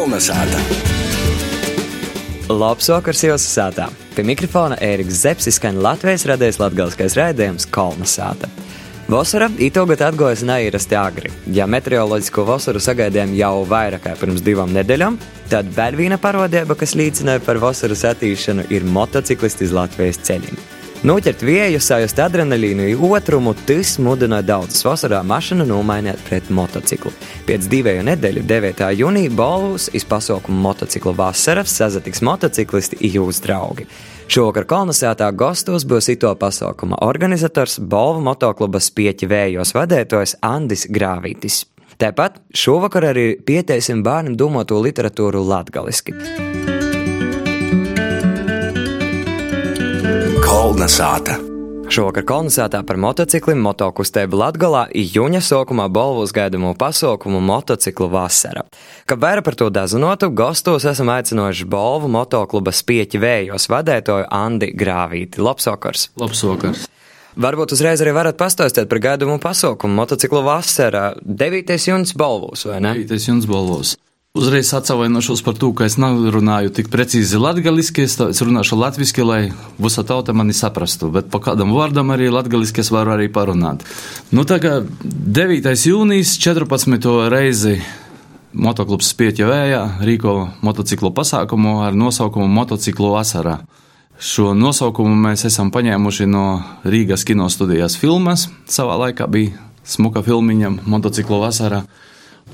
Kolnesāta! Labs vakars jūsu sātā! Pie mikrofona Ēriks Zepsis skan Latvijas radijas latgaliskais raidījums Kolnesāta. Vasara itogad atgojas neierasti agri. Ja meteoroloģisko vasaru sagaidījām jau vairāk kā pirms divām nedēļām, tad vēl viena parodība, kas liecināja par vasaras attīšanu, ir motociklisti uz Latvijas ceļiem. Noķert vēju, sajust adrenalīnu, otrumu, tas mudina daudzus vasarā mašīnu nomainīt pret motociklu. Pēc divu nedēļu, 9. jūnija, balvos iz pasaukumu motociklu vasaras sazatiks motociklisti un jūs draugi. Šovakar kolonizētā gastos būs ito pasaukuma organizators Balvu motokluba spieķi vējos vadētājs Andis Grāvītis. Tāpat šovakar arī pieteiksim bērnam domoto literatūru latgaliski. Kolnesāta! Šovakar kolonizētā par motocikliem motokustību Latgalā jūņa sākumā balvos gaidamo pasaukumu motociklu vasara. Kā vairāk par to dazinotu, gastos esam aicinājuši balvu motokluba spieķi vējos vadētoju Andi Grāvīti. Labsokars! Labsokars! Varbūt uzreiz arī varat pastāstīt par gaidāmo pasaukumu motociklu vasarā. 9. jūnijas balvos, vai ne? 9. jūnijas balvos. Uzreiz atvainošos par to, ka es nerunāju tik precīzi latviešu, es runāšu latviešu, lai visa tauta mani saprastu, bet pa kādam vārdam arī latviešu es varu arī parunāt. Nu, tā kā 9. jūnijas 14. reizi motoklubs Spieķa vējā rīko motociklu pasākumu ar nosaukumu Motociklu vasarā. Šo nosaukumu mēs esam paņēmuši no Rīgas kinostudijas filmas. Savā laikā bija smuka filmiņa Motociklu vasarā.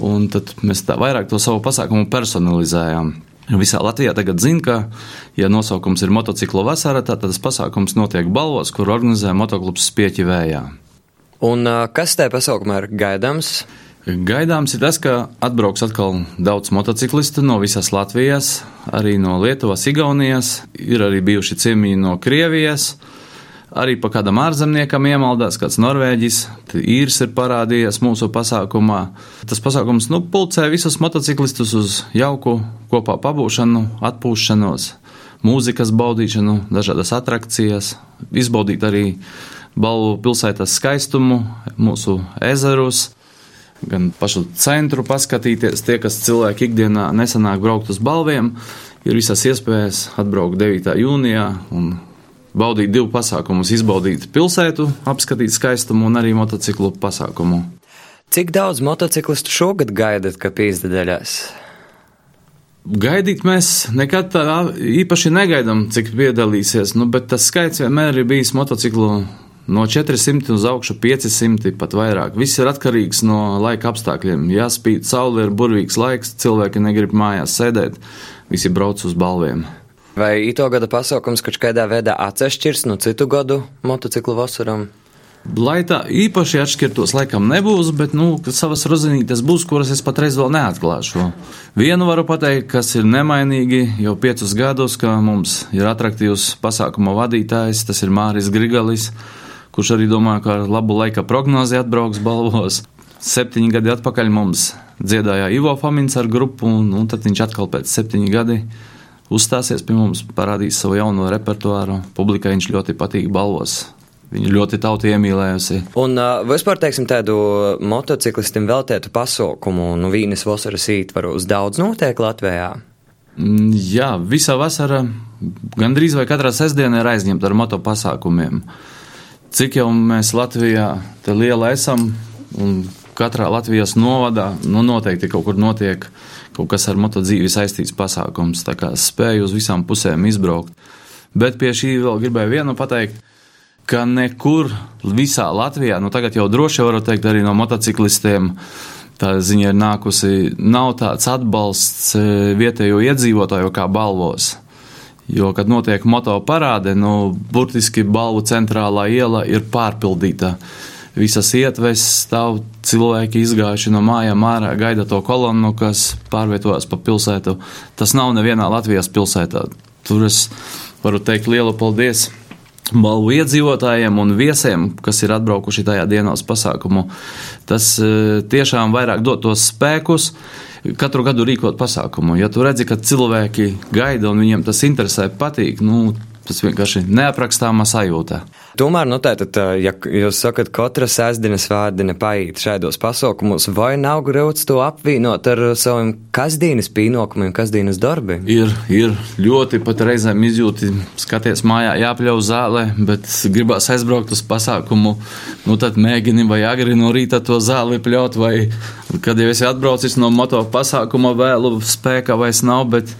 Un tad mēs tā vairāk to savu pasākumu personalizējām. Visā Latvijā tagad zina, ka, ja nosaukums ir motociklo vasara, tad tas pasākums notiek balvos, kur organizē motoklubs Spieķi vējā. Un kas tajā pasaukumā ir gaidāms? Gaidāms ir tas, ka atbrauks atkal daudz motociklistu no visas Latvijas, arī no Lietuvas, Igaunijas, ir arī bijuši ciemiņi no Krievijas arī pa kādam ārzemniekam iemaldās, kāds norvēģis, īrs ir parādījies mūsu pasākumā. Tas pasākums nu, pulcē visus motociklistus uz jauku kopā pabūšanu, atpūšanos, mūzikas baudīšanu, dažādas atrakcijas, izbaudīt arī balvu pilsētas skaistumu, mūsu ezerus. Gan pašu centru paskatīties, tie, kas cilvēki ikdienā nesanāk braukt uz balviem, ir visas iespējas atbraukt 9. jūnijā un baudīt divu pasākumus, izbaudīt pilsētu, apskatīt skaistumu un arī motociklu pasākumu. Cik daudz motociklistu šogad gaidat, ka pīzdaļās? Gaidīt mēs nekad tā īpaši negaidām, cik piedalīsies, nu, bet tas skaits vienmēr ir bijis motociklu no 400 uz augšu 500, pat vairāk. Viss ir atkarīgs no laika apstākļiem. Ja spīd saule, ir burvīgs laiks, cilvēki negrib mājās sēdēt, visi brauc uz balviem. Vai ito gada pasaukums kaut kādā veidā atšķirs no citu gadu motociklu vasaram? Lai tā īpaši atšķirtos, laikam nebūs, bet nu, savas rozinītes būs, kuras es patreiz vēl neatklāšu. Vienu varu pateikt, kas ir nemainīgi jau piecus gadus, ka mums ir attraktīvs pasākuma vadītājs, tas ir Māris Grigalis, kurš arī domā, ka ar labu laika prognozi atbrauks balvos. Septiņi gadi atpakaļ mums dziedāja Ivo Famins ar grupu, un, un tad viņš atkal pēc septiņi gadi uzstāsies pie mums, parādīs savu jauno repertuāru. Publikai viņš ļoti patīk balvos. Viņa ļoti tautu iemīlējusi. Un uh, vispār, teiksim, tādu motociklistam veltētu pasaukumu, nu, vīnes vasaras ītvaros daudz notiek Latvijā. Mm, jā, visa vasara gandrīz vai katrā sestdienā ir aizņemta ar moto pasākumiem. Cik jau mēs Latvijā te liela esam, un katrā Latvijas novadā nu, noteikti kaut kur notiek kaut kas ar motodzīvi saistīts pasākums. Tā kā spēju uz visām pusēm izbraukt. Bet pie šī vēl gribēju vienu pateikt, ka nekur visā Latvijā, nu tagad jau droši varu teikt arī no motociklistiem, tā ziņa ir nākusi, nav tāds atbalsts e, vietējo iedzīvotāju kā balvos. Jo, kad notiek moto parāde, nu, burtiski balvu centrālā iela ir pārpildīta visas ietves stāv cilvēki izgājuši no mājām ārā, gaida to kolonnu, kas pārvietojas pa pilsētu. Tas nav nevienā Latvijas pilsētā. Tur es varu teikt lielu paldies balvu iedzīvotājiem un viesiem, kas ir atbraukuši tajā dienā uz pasākumu. Tas e, tiešām vairāk dod tos spēkus katru gadu rīkot pasākumu. Ja tu redzi, ka cilvēki gaida un viņiem tas interesē, patīk, nu, Tas vienkārši neaprakstāma sajūta. Tomēr, nu, tātad, ja jūs sakat, katra sēsdiena svētdiena paiet šādos pasaukumos, vai nav grūts to apvienot ar saviem kasdienas pienākumiem, kasdienas darbiem? Ir, ir ļoti pat reizēm izjūti, skaties mājā, jāpļauj zālē, bet gribās aizbraukt uz pasākumu, nu tad mēģini vai agri no rīta to zāli pļaut, vai kad jau esi atbraucis no moto pasākuma vēlu spēka vairs nav, bet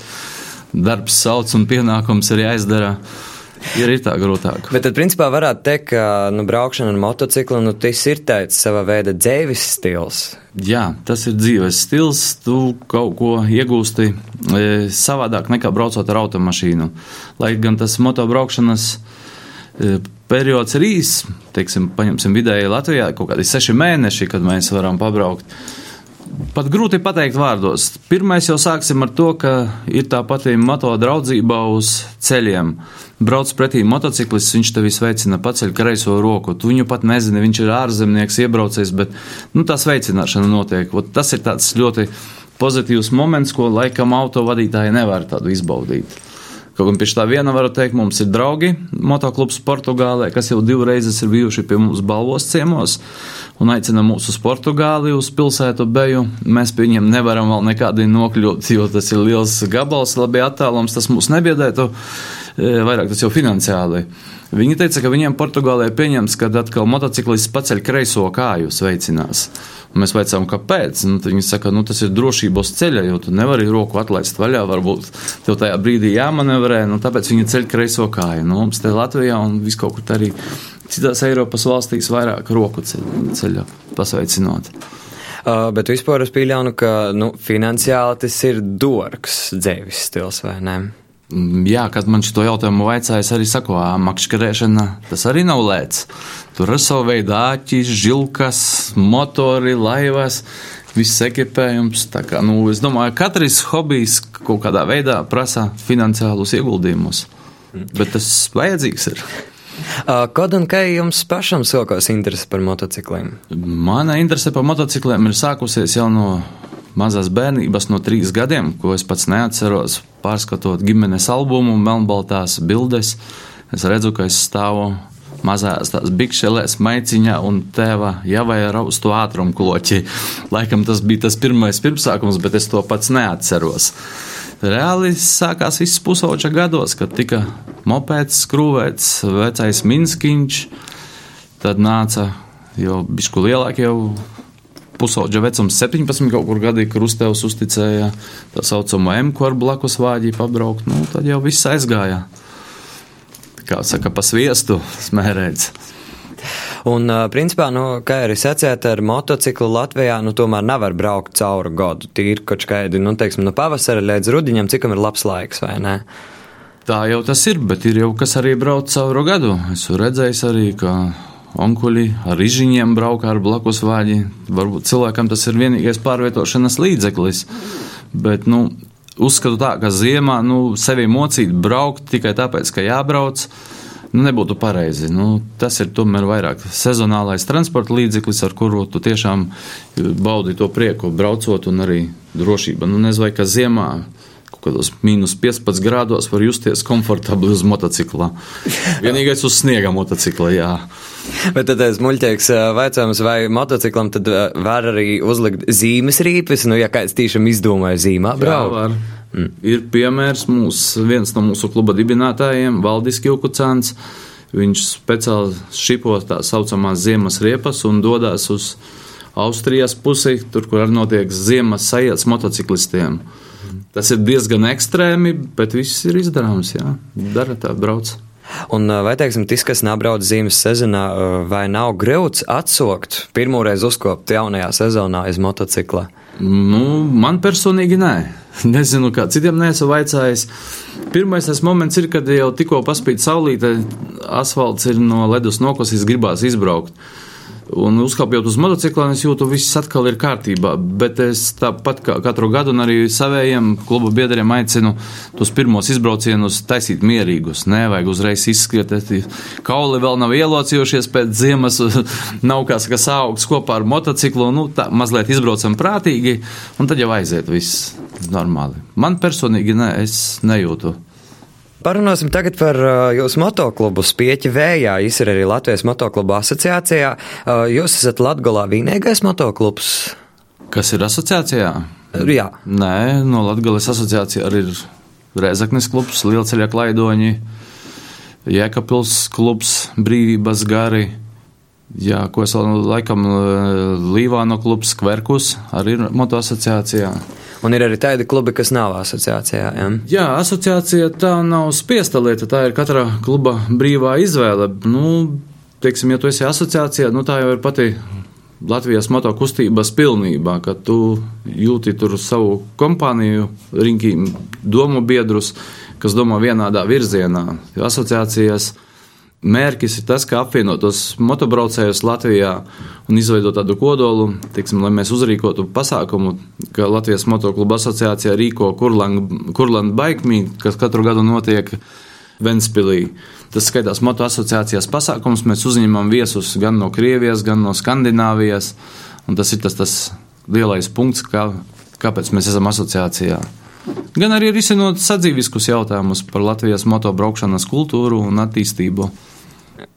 darbs sauc un pienākums ir jāizdara. Ir, ir tā grūtāk. Bet tad, principā, varētu teikt, ka nu, braukšana ar motociklu nu, ir tāds sava veida dzīves stils. Jā, tas ir dzīves stils. Tu kaut ko iegūsti e, savādāk nekā braucot ar automašīnu. Lai gan tas motobraukšanas e, periods ir īs, teiksim, paņemsim vidēji Latvijā kaut kādi seši mēneši, kad mēs varam pabraukt. Pat grūti pateikt vārdos. Pirmais jau sāksim ar to, ka ir tā pati moto draudzība uz ceļiem. Brauc pretī motociklists, viņš tevi sveicina, paceļ kreiso roku. Tu viņu pat nezini, viņš ir ārzemnieks, iebraucis, bet nu, tā sveicināšana notiek. Ot, tas ir tāds ļoti pozitīvs moments, ko laikam autovadītāji nevar tādu izbaudīt. Kaut gan pie tā viena varu teikt, mums ir draugi motoklubs Portugālē, kas jau divreiz ir bijuši pie mums balvos ciemos un aicina mūs uz Portugāli, uz pilsētu beju. Mēs pie viņiem nevaram vēl nekādi nokļūt, jo tas ir liels gabals, labi attālums, tas mūs nebiedētu, e, vairāk tas jau finansiāli. Viņi teica, ka viņiem Portugālē pieņems, kad atkal motociklists paceļ kreiso kāju sveicinās. Un mēs vaicājām, kāpēc. Nu, viņi saka, nu, tas ir drošības ceļā, jo tu nevari roku atlaist vaļā. Varbūt tev tajā brīdī jāmanevrē, nu, tāpēc viņi ceļ kreiso kāju. Nu, mums te Latvijā un viskaur kur arī citās Eiropas valstīs vairāk roku ceļu pasveicinot. Uh, bet vispār es pieļauju, ka nu, finansiāli tas ir dārgs dzīves stils, vai ne? Mm, jā, kad man šo jautājumu vaicāja, es arī saku, makšķerēšana tas arī nav lēts. Tur ir savu veidu āķis, žilkas, motori, laivas, viss ekipējums. Tā kā, nu, es domāju, ka katrs hobijs kaut kādā veidā prasa finansiālus ieguldījumus, bet tas vajadzīgs ir. Kad un kā jums pašam sākās interese par motocikliem? Mana interese par motocikliem ir sākusies jau no mazās bērnības, no trīs gadiem, ko es pats neatceros. Pārskatot ģimenes albumu, melnbaltās bildes, es redzu, ka es stāvu mazās bikšelēs, maiciņā un tēva uz to ātrumu kloķi. Laikam tas bija tas pirmais pirmsākums, bet es to pats neatceros. Reāli sākās viss pusauģa gados, kad tika mopēds, skrūvēts, vecais minskiņš, tad nāca jau bišku lielāk jau pusauģa vecums 17 kaut kur gadi, kur uztevs uzticēja tā saucamo M, ko ar blakus vāģi pabraukt, nu tad jau viss aizgāja. Kā saka, pa sviestu smērēts. Un, principā, nu, kā arī sacījāt, ar motociklu Latvijā, nu, tomēr nevar braukt cauri gadu. Tīri kaut kādi, nu, teiksim, no pavasara līdz rudiņam, cikam ir labs laiks, vai ne? Tā jau tas ir, bet ir jau kas arī brauc cauri gadu. Esmu redzējis arī, ka onkuļi ar izžiņiem braukā ar blakus vāģi. Varbūt cilvēkam tas ir vienīgais pārvietošanas līdzeklis. Bet, nu, uzskatu tā, ka ziemā, nu, sevi mocīt braukt tikai tāpēc, ka jābrauc nu, nebūtu pareizi. Nu, tas ir tomēr vairāk sezonālais transporta līdzeklis, ar kuru tu tiešām baudi to prieku braucot un arī drošību. Nu, nezinu, ka ziemā kaut kādos mīnus 15 grādos var justies komfortabli uz motocikla. Vienīgais uz sniega motocikla, jā. Bet tad es muļķīgs vaicājums, vai motociklam tad var arī uzlikt zīmes rīpes, nu, ja kāds tīšām izdomāja zīmā braukt? Mm. Ir piemērs mūs, viens no mūsu kluba dibinātājiem, Valdis Kilkucāns. Viņš speciāli šipo tā saucamās ziemas riepas un dodas uz Austrijas pusi, tur, kur arī notiek ziemas sajēts motociklistiem. Tas ir diezgan ekstrēmi, bet viss ir izdarāms. Jā. Dara tā, brauc. Un vai, teiksim, tas, kas nebrauc zīmes sezonā, vai nav grūts atsokt pirmoreiz uzkopt jaunajā sezonā aiz motocikla? Nu, man personīgi nē. Nezinu, kā citiem neesmu vaicājis. Pirmais tas moments ir, kad jau tikko paspīd saulīte, asfalts ir no ledus nokosis, gribās izbraukt. Un uzkāpjot uz motocikla, es jūtu, ka viss atkal ir kārtībā. Bet es tāpat kā katru gadu, un arī saviem klubu biedriem aicinu tos pirmos izbraucienus taisīt mierīgus. Nevajag uzreiz izskriet, kauli vēl nav ielocījušies pēc ziemas, nav kā saka, augsts kopā ar motociklu. Nu, tā mazliet izbraucam prātīgi, un tad jau aiziet viss normāli. Man personīgi ne, es nejūtu Parunāsim tagad par jūsu motoklubu Spieķi vējā. Jūs ir arī Latvijas motoklubu asociācijā. Jūs esat Latgolā vienīgais motoklubs. Kas ir asociācijā? Jā. Nē, no Latgales asociācija arī ir Rēzaknis klubs, Lielceļa klaidoņi, Jēkabpils klubs, Brīvības gari. Jā, ko es laikam Līvāno klubs, Kverkus arī ir moto asociācijā. Un ir arī tādi klubi, kas nav asociācijā. Ja? Jā, asociācija tā nav spiesta lieta, tā ir katra kluba brīvā izvēle. Nu, teiksim, ja tu esi asociācijā, nu tā jau ir pati Latvijas motokustības pilnībā, ka tu jūti tur savu kompāniju, rinkiem, domu biedrus, kas domā vienādā virzienā. Asociācijas mērķis ir tas, kā apvienot tos motobraucējus Latvijā un izveidot tādu kodolu, tiksim, lai mēs uzrīkotu pasākumu, ka Latvijas motokluba asociācijā rīko Kurland Bike Meet, kas katru gadu notiek Ventspilī. Tas skaitās moto asociācijas pasākums. Mēs uzņemam viesus gan no Krievijas, gan no Skandināvijas. Tas ir tas, tas lielais punkts, kā, kāpēc mēs esam asociācijā. Gan arī risinot sadzīviskus jautājumus par Latvijas motobraukšanas kultūru un attīstību.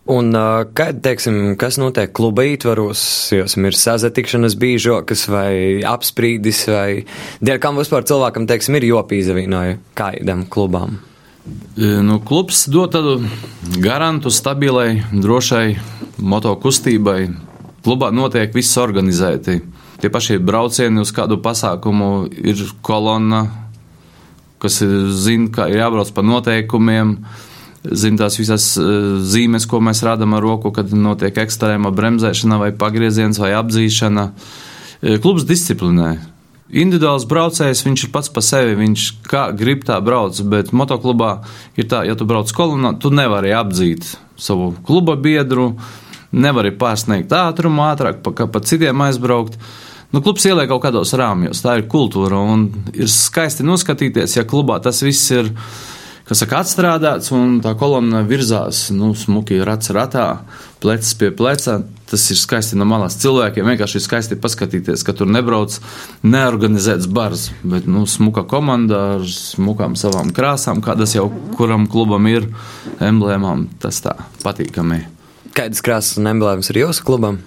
Un, kad, teiksim, kas notiek kluba ietvaros, jums ir sazatikšanas bīžokas vai apsprīdis, vai dēļ kam vispār cilvēkam, teiksim, ir jopīzavīnoja kādam klubām? Nu, klubs dod tādu garantu stabilai, drošai motokustībai. Klubā notiek viss organizēti. Tie paši braucieni uz kādu pasākumu ir kolonna, kas zina, kā ir jābrauc pa noteikumiem zina tās visas zīmes, ko mēs rādām ar roku, kad notiek ekstrēma bremzēšana, vai pagrieziens, vai apzīšana. Klubs disciplinē. Individuāls braucējs, viņš ir pats par sevi, viņš kā grib tā brauc, bet motoklubā ir tā, ja tu brauc kolonā, tu nevari apdzīt savu kluba biedru, nevari pārsniegt ātrumu ātrāk, pa, pa citiem aizbraukt. Nu, klubs ieliek kaut kādos rāmjos, tā ir kultūra, un ir skaisti noskatīties, ja klubā tas viss ir kas saka, atstrādāts, un tā kolonna virzās, nu, smuki rats ratā, plecs pie pleca. Tas ir skaisti no malas. Cilvēkiem vienkārši ir skaisti paskatīties, ka tur nebrauc neorganizēts bars, bet, nu, smuka komanda ar smukām savām krāsām, kādas jau kuram klubam ir, emblēmām, tas tā patīkami. Kādas krāsas un emblēmas ir jūsu klubam?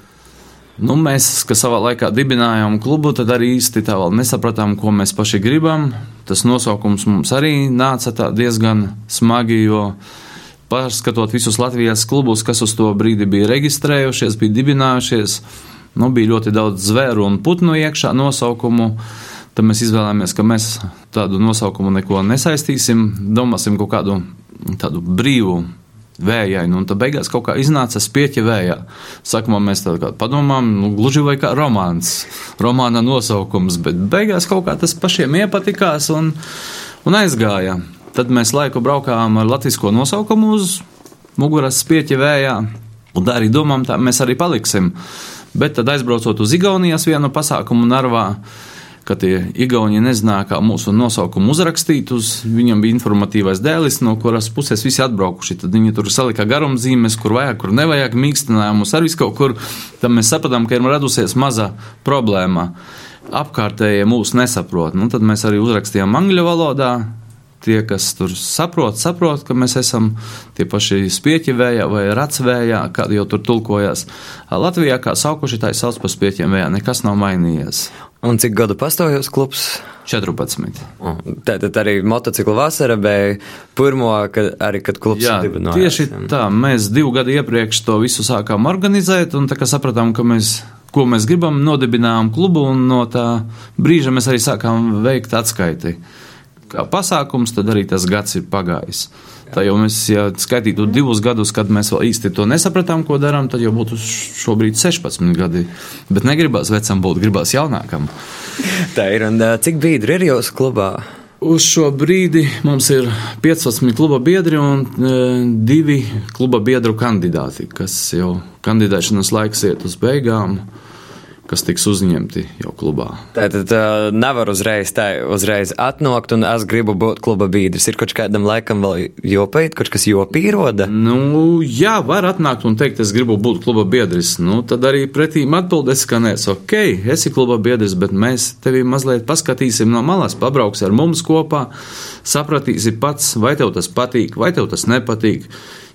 Nu, mēs, kas savā laikā dibinājām klubu, tad arī īsti tā vēl nesapratām, ko mēs paši gribam. Tas nosaukums mums arī nāca diezgan smagi, jo pārskatot visus Latvijas klubus, kas uz to brīdi bija reģistrējušies, bija dibinājušies, nu, bija ļoti daudz zvēru un putnu iekšā nosaukumu. Tad mēs izvēlējāmies, ka mēs tādu nosaukumu neko nesaistīsim, domāsim kaut kādu tādu brīvu vējaini, un tad beigās kaut kā iznāca spieķa vējā. Sākumā mēs tā kā padomām, nu, gluži vai kā romāns, romāna nosaukums, bet beigās kaut kā tas pašiem iepatikās un, un aizgāja. Tad mēs laiku braukājām ar latvisko nosaukumu uz muguras spieķa vējā, un arī domām, tā mēs arī paliksim. Bet tad aizbraucot uz Igaunijas vienu pasākumu Narvā, ka tie Igauni nezināja, kā mūsu nosaukumu uzrakstīt. Uz, viņam bija informatīvais dēlis, no kuras puses visi atbraukuši. Tad viņi tur salika garumzīmes, kur vajag, kur nevajag, mīkstinājumus arī kaut kur. Tad mēs sapratām, ka ir radusies maza problēma. Apkārtējie mūs nesaprot. Nu, tad mēs arī uzrakstījām angļu valodā, tie, kas tur saprot, saprot, ka mēs esam tie paši spieķi vējā vai racvējā, kādi jau tur tulkojas. Latvijā kā saukuši tā ir sauc par spieķiem vējā, nekas nav mainījies. Un cik gadu pastāvjos klubs? 14. Tātad arī motociklu vasara bija pirmo, kad, arī kad klubs Jā, dibinājās. tieši tā, mēs divu gadu iepriekš to visu sākām organizēt, un tā kā sapratām, ka mēs, ko mēs gribam, nodibinājām klubu, un no tā brīža mēs arī sākām veikt atskaiti kā pasākums, tad arī tas gads ir pagājis. Tā jau mēs, ja skaitītu divus gadus, kad mēs vēl īsti to nesapratām, ko darām, tad jau būtu šobrīd 16 gadi. Bet negribās vecam būt, gribās jaunākam. Tā ir, un cik biedri ir jūsu klubā? Uz šo brīdi mums ir 15 kluba biedri un e, divi kluba biedru kandidāti, kas jau kandidēšanas laiks iet uz beigām. Kas tiks uzņemti jau klubā. Tātad uh, nevar uzreiz tā, uzreiz atnākt, un es gribu būt kluba biedrs. Ir kaut kādam laikam vēl jopēt, kaut kas jopīroda? Nu, jā, var atnākt un teikt, es gribu būt kluba biedrs. Nu, tad arī pretīm atbildēs, ka nē, ok, esi kluba biedrs, bet mēs tevi mazliet paskatīsim no malas, pabrauks ar mums kopā, sapratīsi pats, vai tev tas patīk, vai tev tas nepatīk.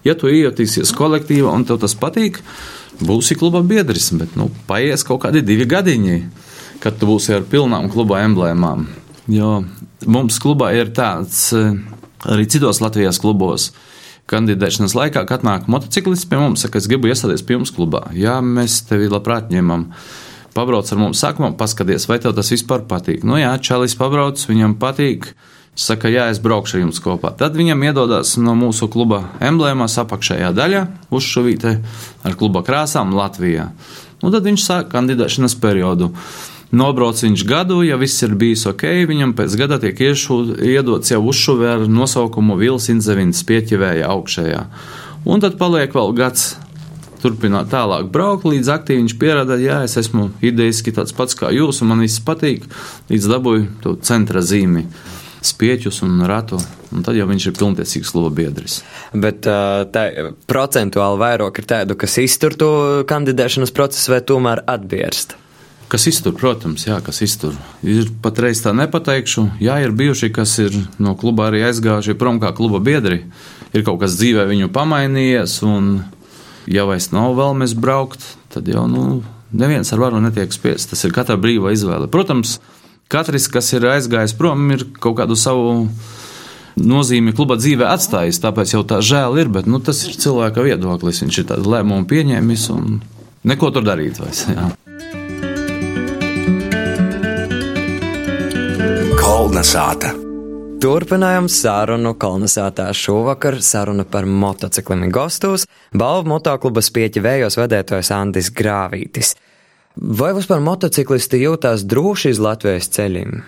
Ja tu iejotīsies kolektīvā un tev tas patīk, būsi kluba biedrs, bet nu, paies kaut kādi divi gadiņi, kad tu būsi ar pilnām kluba emblēmām. Jo mums klubā ir tāds eh, arī citos Latvijas klubos. Kandidēšanas laikā, kad nāk motociklists pie mums, saka, es gribu iestāties pie jums klubā. Jā, mēs tevi labprāt ņemam. Pabrauc ar mums, sākumā paskaties, vai tev tas vispār patīk. Nu jā, Čalis pabrauc, viņam patīk. Saka, jā, es braukšu ar jums kopā. Tad viņam iedodas no mūsu kluba emblēmas apakšējā daļa, uzšuvīte ar kluba krāsām Latvijā. Un tad viņš sāk kandidēšanas periodu. Nobrauc viņš gadu, ja viss ir bijis ok, viņam pēc gada tiek iešu, iedots jau uzšuvē ar nosaukumu Vils Inzevins pieķivēja augšējā. Un tad paliek vēl gads turpināt tālāk braukt, līdz aktīvi viņš pierāda, jā, es esmu idejiski tāds pats kā jūs, un man viss patīk, līdz dabūju to centra zīmi spieķus un ratu, un tad jau viņš ir pilntiesīgs kluba biedrs. Bet tā procentuāli vairāk ir tādu, kas iztur to kandidēšanas procesu vai tomēr atbierst. Kas iztur, protams, jā, kas iztur. Ir patreiz tā nepateikšu, jā, ir bijuši, kas ir no kluba arī aizgājuši prom kā kluba biedri. Ir kaut kas dzīvē viņu pamainījies, un ja vairs nav vēlmes braukt, tad jau, nu, neviens ar varu netiek spiests. Tas ir katra brīva izvēle. Protams, katrs, kas ir aizgājis prom, ir kaut kādu savu nozīmi kluba dzīvē atstājis. Tāpēc jau tā žēl ir, bet nu, tas ir cilvēka viedoklis. Viņš ir tādu lēmumu pieņēmis un neko tur darīt vairs. Jā. Kolnesāta. Turpinājām sarunu kolonizētā šovakar, saruna par motocikliem Gostos, balvu motoklubas pieķi vējos vedētājs Andis Grāvītis. Vai vispār motociklisti jūtās droši uz Latvijas ceļiem?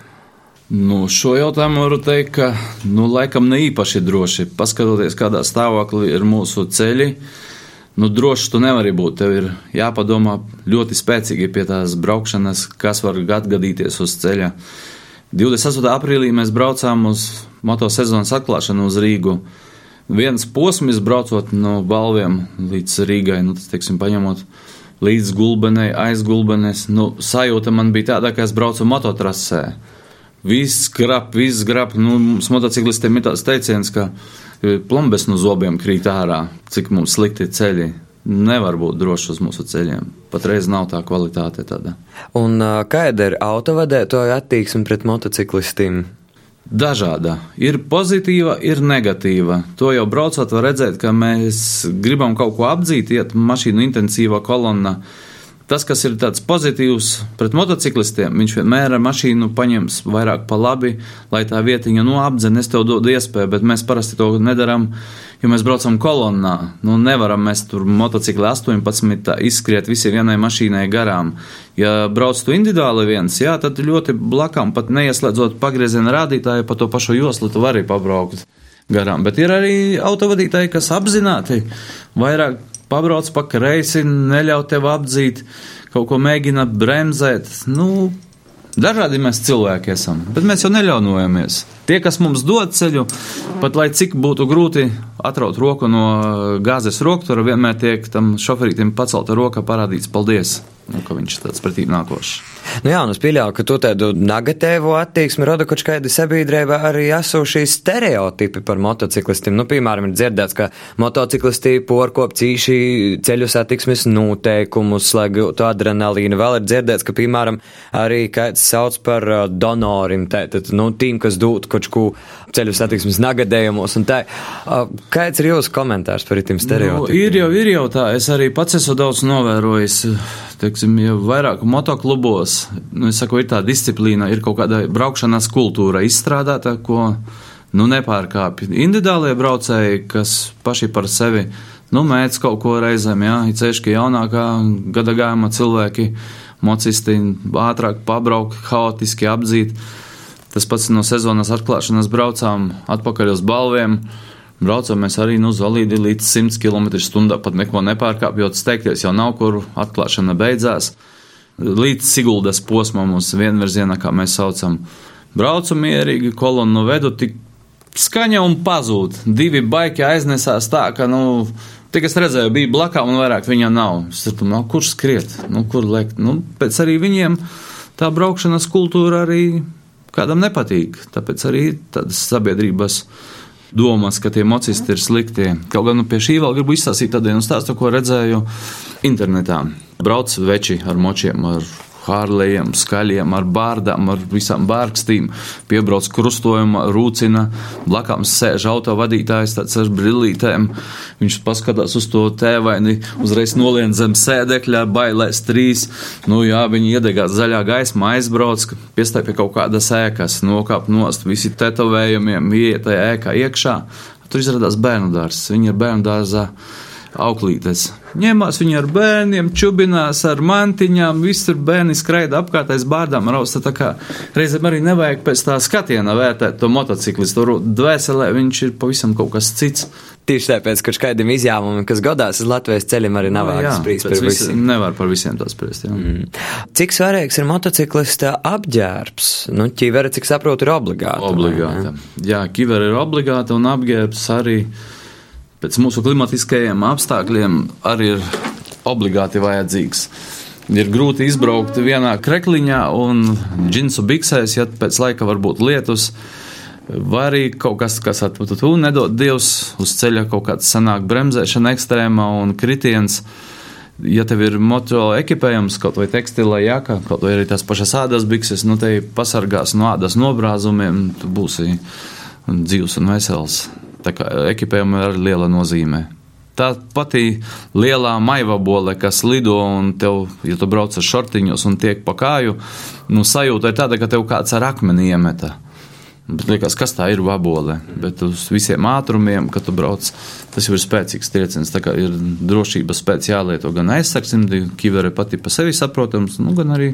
Nu, šo jautājumu varu teikt, ka nu, laikam ne īpaši droši. Paskatoties, kādā stāvoklī ir mūsu ceļi, nu, droši tu nevari būt. Tev ir jāpadomā ļoti spēcīgi pie tās braukšanas, kas var atgadīties uz ceļa. 28. aprīlī mēs braucām uz motosezonas atklāšanu uz Rīgu. Viens posms braucot no balviem līdz Rīgai, nu, tas, teiksim, paņemot līdz gulbenei, aiz gulbenes. Nu, sajūta man bija tāda, ka es braucu mototrasē. Viss grab, viss grab. Nu, mums motociklistiem ir tāds teiciens, ka e, plombes no zobiem krīt ārā, cik mums slikti ceļi. Nevar būt droši uz mūsu ceļiem. Patreiz nav tā kvalitāte tāda. Un kāda ir autovadētāja attieksme pret motociklistiem? Dažāda. Ir pozitīva, ir negatīva. To jau braucot, var redzēt, ka mēs gribam kaut ko apdzīt, iet mašīnu intensīvā kolonna. Tas, kas ir tāds pozitīvs pret motociklistiem, viņš vienmēr ar mašīnu paņems vairāk pa labi, lai tā vietiņa no apdzenes tev dod iespēju, bet mēs parasti to nedaram jo mēs braucam kolonnā. Nu, nevaram mēs tur motocikli 18 izskriet visi vienai mašīnai garām. Ja brauc tu individuāli viens, jā, tad ļoti blakām, pat neieslēdzot pagrieziena rādītāju, pa to pašu joslu tu vari pabraukt garām. Bet ir arī autovadītāji, kas apzināti vairāk pabrauc pa kreisi, neļauj tev apdzīt, kaut ko mēģina bremzēt. Nu, Dažādi mēs cilvēki esam, bet mēs jau neļaunojamies. Tie, kas mums dod ceļu, pat lai cik būtu grūti atraut roku no gāzes roktura, vienmēr tiek tam šoferītam pacelta roka parādīts paldies nu, ka viņš ir tāds pretīm nākošs. Nu jā, un es pieļauju, ka tu tādu negatīvu attieksmi rada kaut kāda sabiedrība arī esošie stereotipi par motociklistiem. Nu, piemēram, ir dzirdēts, ka motociklisti porkop cīši ceļu satiksmes noteikumus, lai gūtu adrenalīnu. Vēl ir dzirdēts, ka, piemēram, arī kāds sauc par uh, donorim, tātad, nu, tīm, kas dūt kaut ko ceļu satiksmes nagadējumos un tā. Uh, kāds ir jūsu komentārs par tiem stereotipiem? Nu, ir jau, ir jau tā. Es arī pats esmu daudz novērojis teiksim, jau vairāk motoklubos, nu, saku, ir tā disciplīna, ir kaut kāda braukšanas kultūra izstrādāta, ko nu, nepārkāpj individuālie braucēji, kas paši par sevi nu, mēdz kaut ko reizēm, jā, ir ceļš, ka jaunākā gada gājuma cilvēki, mocisti ātrāk pabrauk, haotiski apdzīt. Tas pats no sezonas atklāšanas braucām atpakaļ uz balviem. Braucam mēs arī nu, uz valīdi līdz 100 km/h, pat neko nepārkāpjot, steigties jau nav, kur atklāšana beidzās. līdz Siguldas posmam uz vienvirzienā, kā mēs saucam. Braucu mierīgi, kolonu vedu, tik skaņa un pazūd. Divi baiki aiznesās tā, ka, nu, Tik es redzēju, bija blakā un vairāk viņa nav. Es domāju, nu, kur skriet, nu, kur lekt. Nu, pēc arī viņiem tā braukšanas kultūra arī kādam nepatīk. Tāpēc arī tādas sabiedrības domas, ka tie mocisti ir slikti. Kaut gan nu, pie šī vēl gribu izstāstīt tādu stāstu, ko redzēju internetā. Brauc veči ar močiem, ar Hārlējiem, skaļiem, ar bārdām, ar visām bārkstīm. Piebrauc krustojuma, rūcina, blakām sēž autovadītājs tāds ar brillītēm. Viņš paskatās uz to tēvaini, uzreiz nolien zem sēdekļa, bailēs trīs. Nu jā, viņi iedegās zaļā gaismā, aizbrauc, piestāja pie kaut kādas ēkas, nokāp nost, visi tetovējumiem, iet tajā ēkā iekšā. Tur izrādās bērnu dārzs. Viņi ir bērnu dārzā auklītes. Ņemās viņi ar bērniem, čubinās ar mantiņām, visur bērni skraida apkārt aiz bārdām rausta. Tā kā reizēm arī nevajag pēc tā skatiena vērtēt to motociklistu. Dvēselē viņš ir pavisam kaut kas cits. Tieši tāpēc, ka kādam izņēmumam, kas godās uz Latvijas ceļiem, arī nav vērts spriest par visiem. Nevar par visiem to spriest. Jā. Mm. Cik svarīgs ir motociklista apģērbs? Nu, ķivere, cik saprotu, ir obligāta. Obligāta. Jā, ķivere ir obligāta un apģērbs arī pēc mūsu klimatiskajiem apstākļiem arī ir obligāti vajadzīgs. Ir grūti izbraukt vienā krekliņā un džinsu biksēs, ja pēc laika var būt lietus. Vai arī kaut kas, kas atpūtu nedod Dievs uz ceļa, kaut kāds sanāk bremzēšana ekstrēmā un kritiens. Ja tev ir moto ekipējums, kaut vai tekstila jaka, kaut vai arī tās pašas ādas bikses, nu te pasargās no ādas nobrāzumiem, tu būsi dzīvs un vesels. Tā kā ekipējumam ir liela nozīme. Tā pati lielā maivabole, kas lido un tev, ja tu brauc ar šortiņos un tiek pa kāju, nu sajūta ir tāda, ka tev kāds ar akmeni iemeta. Bet liekas, kas tā ir vabole? Bet uz visiem ātrumiem, kad tu brauc, tas jau ir spēcīgs trieciens. Tā kā ir drošības pēc jālieto gan aizsargsim, kivere pati pa sevi saprotams, nu, gan arī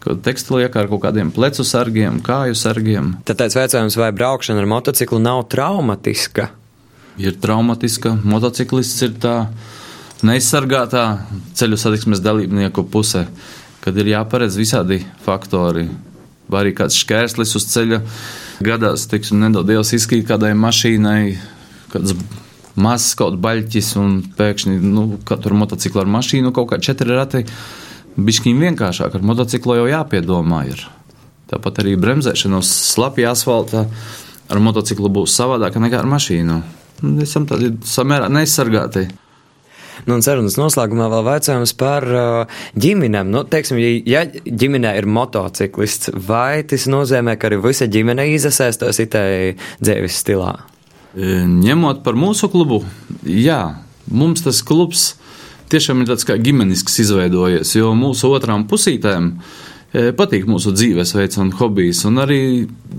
tekstiliekā ar kaut kādiem plecu sargiem, kāju sargiem. Tāpēc jautājums, vai braukšana ar motociklu nav traumatiska? Ir traumatiska. Motociklists ir tā neizsargātā ceļu satiksmes dalībnieku puse, kad ir jāparedz visādi faktori. Vai arī kāds šķērslis uz ceļa gadās, teiksim, nedod Dievs izkrīt kādai mašīnai, kāds mazs kaut baļķis un pēkšņi, nu, katru motociklu ar mašīnu kaut kā četri rati bišķiņ vienkāršāk. Ar motociklu jau jāpiedomā. Ir. Tāpat arī bremzēšana uz slapja asfalta ar motociklu būs savādāka nekā ar mašīnu. Esam tādi samērā neizsargāti. Nu, un sarunas noslēgumā vēl jautājums par uh, ģimenēm. Nu, teiksim, ja ģimenē ir motociklists, vai tas nozīmē, ka arī visa ģimene iesaistās itai dzīves stilā? E, ņemot par mūsu klubu, jā, mums tas klubs tiešām ir tāds kā ģimenisks izveidojies, jo mūsu otrām pusītēm e, patīk mūsu dzīvesveids un hobijs. Un arī,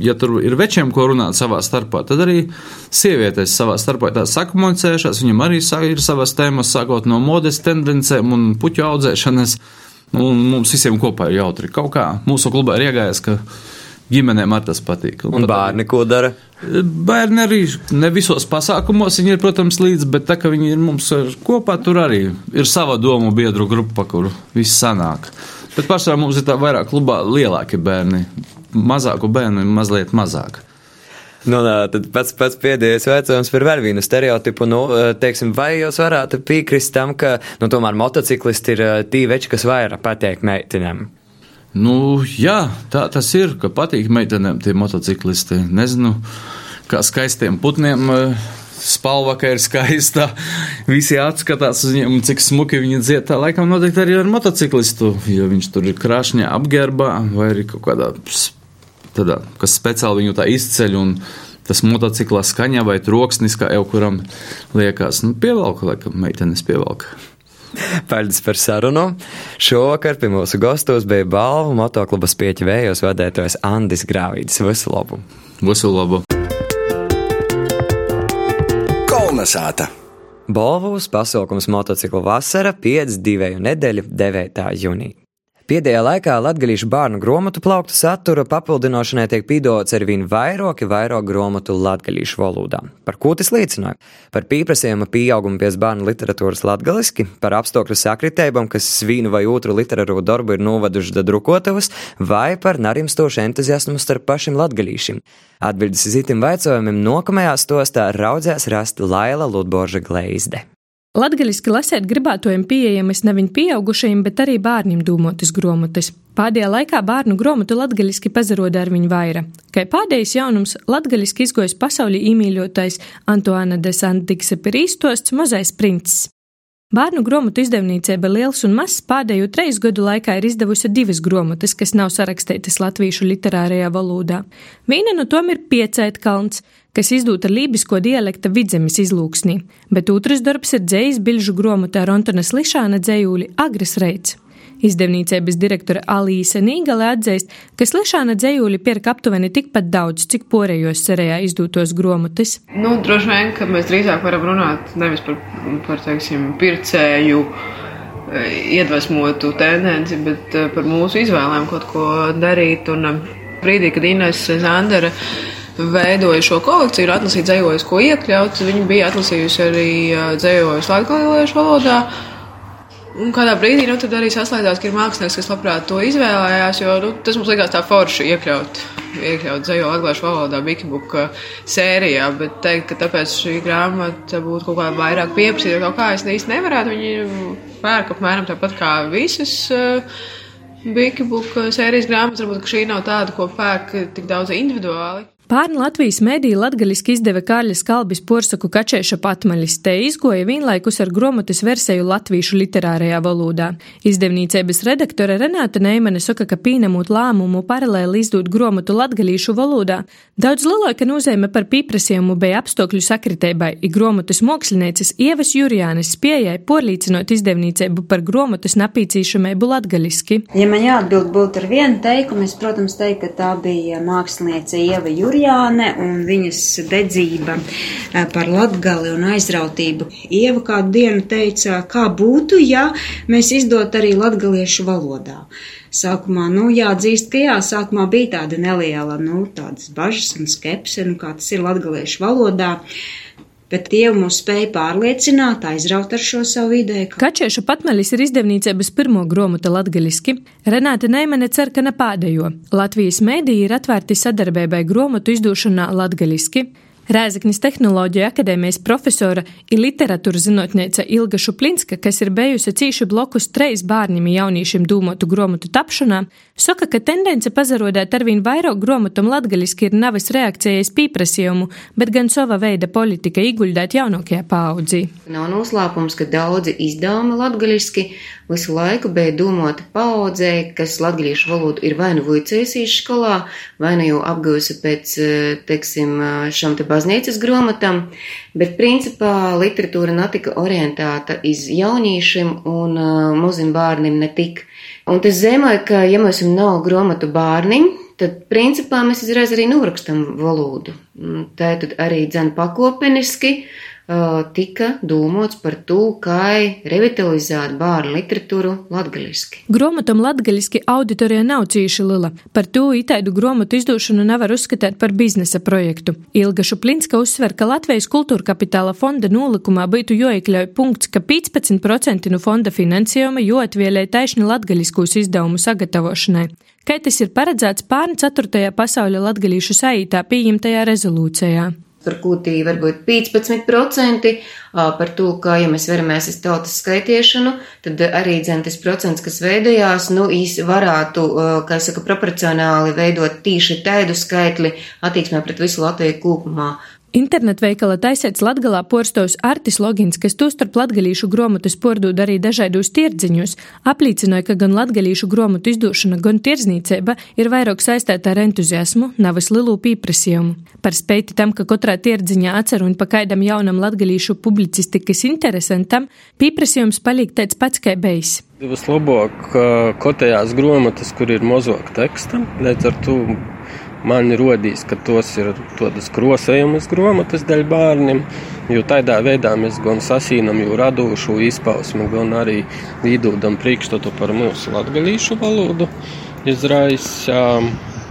ja tur ir večiem, ko runāt savā starpā, tad arī sievietes savā starpā tā sakomunicējušās. Viņam arī ir savas tēmas, sākot no modes tendencēm un puķu audzēšanas. Un mums visiem kopā ir jautri. Kaut kā mūsu klubā ir iegājis, ka ģimenēm ar tas patīk. Un, un bērni ko dara? Bērni arī ne visos pasākumos viņi ir, protams, līdzi, bet tā kā viņi ir mums kopā, tur arī ir sava domu biedru grupa, kur viss sanāk. Bet pašā mums ir tā vairāk klubā lielāki bērni, mazāku bērnu ir mazliet mazāk. Nu, nā, tad pats, pats pēdējais jautājums par vēl vienu stereotipu. Nu, teiksim, vai jūs varētu piekrist tam, ka nu, tomēr motociklisti ir tī veči, kas vairāk patīk meitenēm? Nu, jā, tā tas ir, ka patīk meitenēm tie motociklisti. Nezinu, kā skaistiem putniem. Eh, spalva, ka ir skaista. Visi atskatās uz viņiem, cik smuki viņi dzied. Tā laikam noteikti arī ar motociklistu, jo viņš tur ir krāšņā apģērbā vai arī kaut kādā tādā, kas speciāli viņu tā izceļ. Tas motocikla skaņa vai troksnis, kā jau kuram liekas, nu, pievelk, laikam, meitenes pievelk. Paldies par sarunu. Šovakar pie mūsu gastos bija balvu motoklubas pieķi vējos vadētājs Andis Grāvītis. Visu labu! Visu labu! Kolnesāta! Balvus pasaukums motociklu vasara 5-2 nedēļu 9. jūnija. Pēdējā laikā latgalīšu bērnu grāmatu plauktu satura papildināšanai tiek pīdots ar vien vairāki vairāk grāmatu latgalīšu valodā. Par ko tas liecināja? Par pieprasījuma pieaugumu pēc bērnu literatūras latgaliski, par apstākļu sakritībām, kas vīnu vai otru literāro darbu ir novaduši da drukotavas, vai par narimstošu entuziasmu starp pašiem latgalīšiem. Atbildes uz itim vaicojumiem nākamajā stostā raudzēs rast Laila Ludborža Gleizde. Latgaliski lasēt gribētojiem pieejamas nevien pieaugušajiem, bet arī bērniem dūmotas gromotas. Pēdējā laikā bērnu grāmatu latgaliski pazaroda ar viņu vaira. Kā pēdējais jaunums, latgaliski izgojis pasaulī īmīļotais Antoana de Santikseperī stosts Mozais princis. Bērnu grāmatu izdevniecība Liels un Mazs pēdējo treis gadu laikā ir izdevusi divas grāmatas, kas nav sarakstītas latviešu literārajā valodā. Viena no tām ir Piecētkalns, kas izdota lībisko dialekta vidzemes izlūksnī, bet otrs darbs ir dzējas bilžu grāmatā Rontonas Lišāna dzējūli Agres Reits. Izdevniecības direktore Alīse Nīgale atzīst, ka Slešāna dzējūļi pērk aptuveni tikpat daudz, cik porējos cerējā izdūtos gromotis. Nu, droši vien, ka mēs drīzāk varam runāt nevis par, par teiksim, pircēju eh, iedvesmotu tendenci, bet eh, par mūsu izvēlēm kaut ko darīt. Un eh, brīdī, kad Ines Zandera veidoja šo kolekciju, ir atlasīja dzējojus, ko iekļaut. Viņa bija atlasījusi arī dzējojus latviešu valodā. Un kādā brīdī nu, arī saslēdzās, ka ir mākslinieks, kas labprāt to izvēlējās, jo nu, tas mums likās tā forši iekļaut, iekļaut zejo latviešu valodā, Wikibuka sērijā, bet teikt, ka tāpēc šī grāmata būtu kaut kā vairāk pieprasīta, kaut kā es īsti nevarētu. Viņi pērk apmēram tāpat kā visas. Uh, Wikibuka sērijas grāmatas, varbūt šī nav tāda, ko pērk tik daudz individuāli. Pārni Latvijas mēdīja latgaliski izdeva Kārļa Skalbis porsaku kačēša patmaļis, te izgoja vienlaikus ar gromotas versiju latviešu literārajā valodā. Izdevnīcības redaktore Renāta Neimane saka, ka pīnamūt lēmumu paralēli izdot gromotu latgalīšu valodā daudz lielāka nozīme par pīprasījumu bija apstākļu sakritēbai, i gromotas mākslinieces Ievas Jurijānes spējai porlīcinot izdevnīcību par gromotas napīcīšamību latgaliski. Ja man jāatbild būtu ar vienu teikumu, es, protams, teiktu, ka tā bija māksliniece Ieva Jurijāne. Juliāne un viņas dedzība eh, par latgali un aizrautību. Ieva kādu dienu teica, kā būtu, ja mēs izdot arī latgaliešu valodā. Sākumā, nu, jāatzīst, ka jā, sākumā bija tāda neliela, nu, tādas bažas un skepse, nu, kā tas ir latgaliešu valodā bet Dievu mūs spēja pārliecināt, aizraut ar šo savu ideju. Kačieša patmelis ir izdevniecības pirmo gromota latgaliski. Renāte Neimane cer, ka ne pēdējo. Latvijas mēdī ir atvērti sadarbībai gromotu izdošanā latgaliski. Rēzaknis Tehnoloģija akadēmijas profesora ir literatūras zinātnēca Ilga Šuplinska, kas ir bijusi cīši blokus treis bērniem jauniešiem dūmotu gromotu tapšanā, saka, ka tendence pazarodēt arvien vairāk gromotam latgaliski ir nevis reakcijas pīprasījumu, bet gan sava veida politika iguldēt jaunākajā paudzī. Nav noslēpums, ka daudzi izdevumi latgaliski visu laiku bija domāti paudzē, kas latgaliešu valodu ir vai nu vicēsījuši skolā, vai nu jau apgūsi pēc, teiksim, šam te baznīcas grāmatām, bet principā literatūra netika orientēta iz jauniešiem un uh, maziem bērniem ne tik. Un tas zemē, ka, ja mums nav grāmatu bērniem, tad principā mēs uzreiz arī norakstam valodu. Tā tad arī dzen pakopeniski tika domāts par to, kā revitalizēt bērnu literatūru latgaliski. Gromatam latgaliski auditorija nav cīši lila. Par to itaidu gromatu izdošanu nevar uzskatīt par biznesa projektu. Ilga Šuplinska uzsver, ka Latvijas kultūra kapitāla fonda nolikumā būtu joiekļauj punkts, ka 15% no fonda finansējuma joatvielē taišņi latgaliskūs izdevumu sagatavošanai. Kā tas ir paredzēts pārni 4. pasaules latgalīšu saītā pieņemtajā rezolūcijā par kūtī varbūt 15%, par to, ka, ja mēs veramies uz tautas skaitīšanu, tad arī dzen tas procents, kas veidojās, nu, īs varētu, kā es saku, proporcionāli veidot tīši taidu skaitli attieksmē pret visu Latviju kopumā. Internetveikala taisēts Latgalā porstos Artis Logins, kas tostarp latgalīšu gromotus pordod arī dažādos tirdziņos, apliecināja, ka gan latgalīšu gromotu izdošana, gan tirdzniecība ir vairāk saistīta ar entuziasmu, nevis lielu pieprasījumu. Par spēti tam, ka katrā tirdziņā atceru un pa kaidam jaunam latgalīšu publicistikas interesantam, pieprasījums paliek tāds pats kā beigas. Vislabāk kotējās gromotas, kur ir mozok teksta, līdz ar to man rodīs, ka tos ir tādas krosējumas grāmatas daļa bērniem, jo tādā veidā mēs gan sasīnam jau radošu izpausmi, gan arī īdūdam priekšstatu par mūsu latgalīšu valodu izraisa.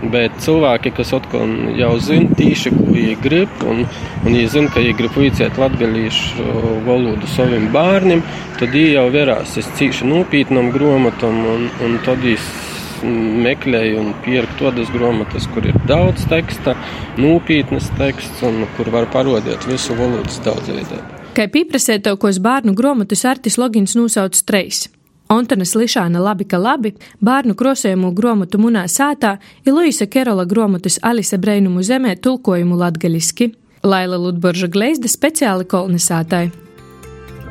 Bet cilvēki, kas atkal jau zina tīši, ko viņi grib, un, un viņi zina, ka viņi grib vicēt latgalīšu valodu saviem bērniem, tad viņi jau verās es cīši nopietnam gromatam, un, un tad viņi meklēju un pierku tādas grāmatas, kur ir daudz teksta, nopietnas teksts un kur var parodēt visu valodas daudzveidību. Kā pieprasēt to, ko bērnu grāmatas artis logins nosauc treis. Ontona Slišāna labi, ka labi, bērnu krosējumu grāmatu munā sātā ir Luisa Kerola grāmatas Alise Breinumu zemē tulkojumu latgaļiski. Laila Ludborža Gleizda speciāli kolnesātai.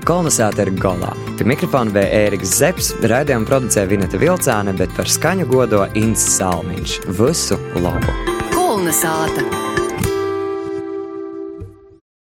Kolonizāta ir golā. Pie mikrofona bija Ēriks Zepsi, raidījumu producē Vineta Vilcāne, bet par skaņu godo Inns Salmiņš. Visu labu! Kolonizāta!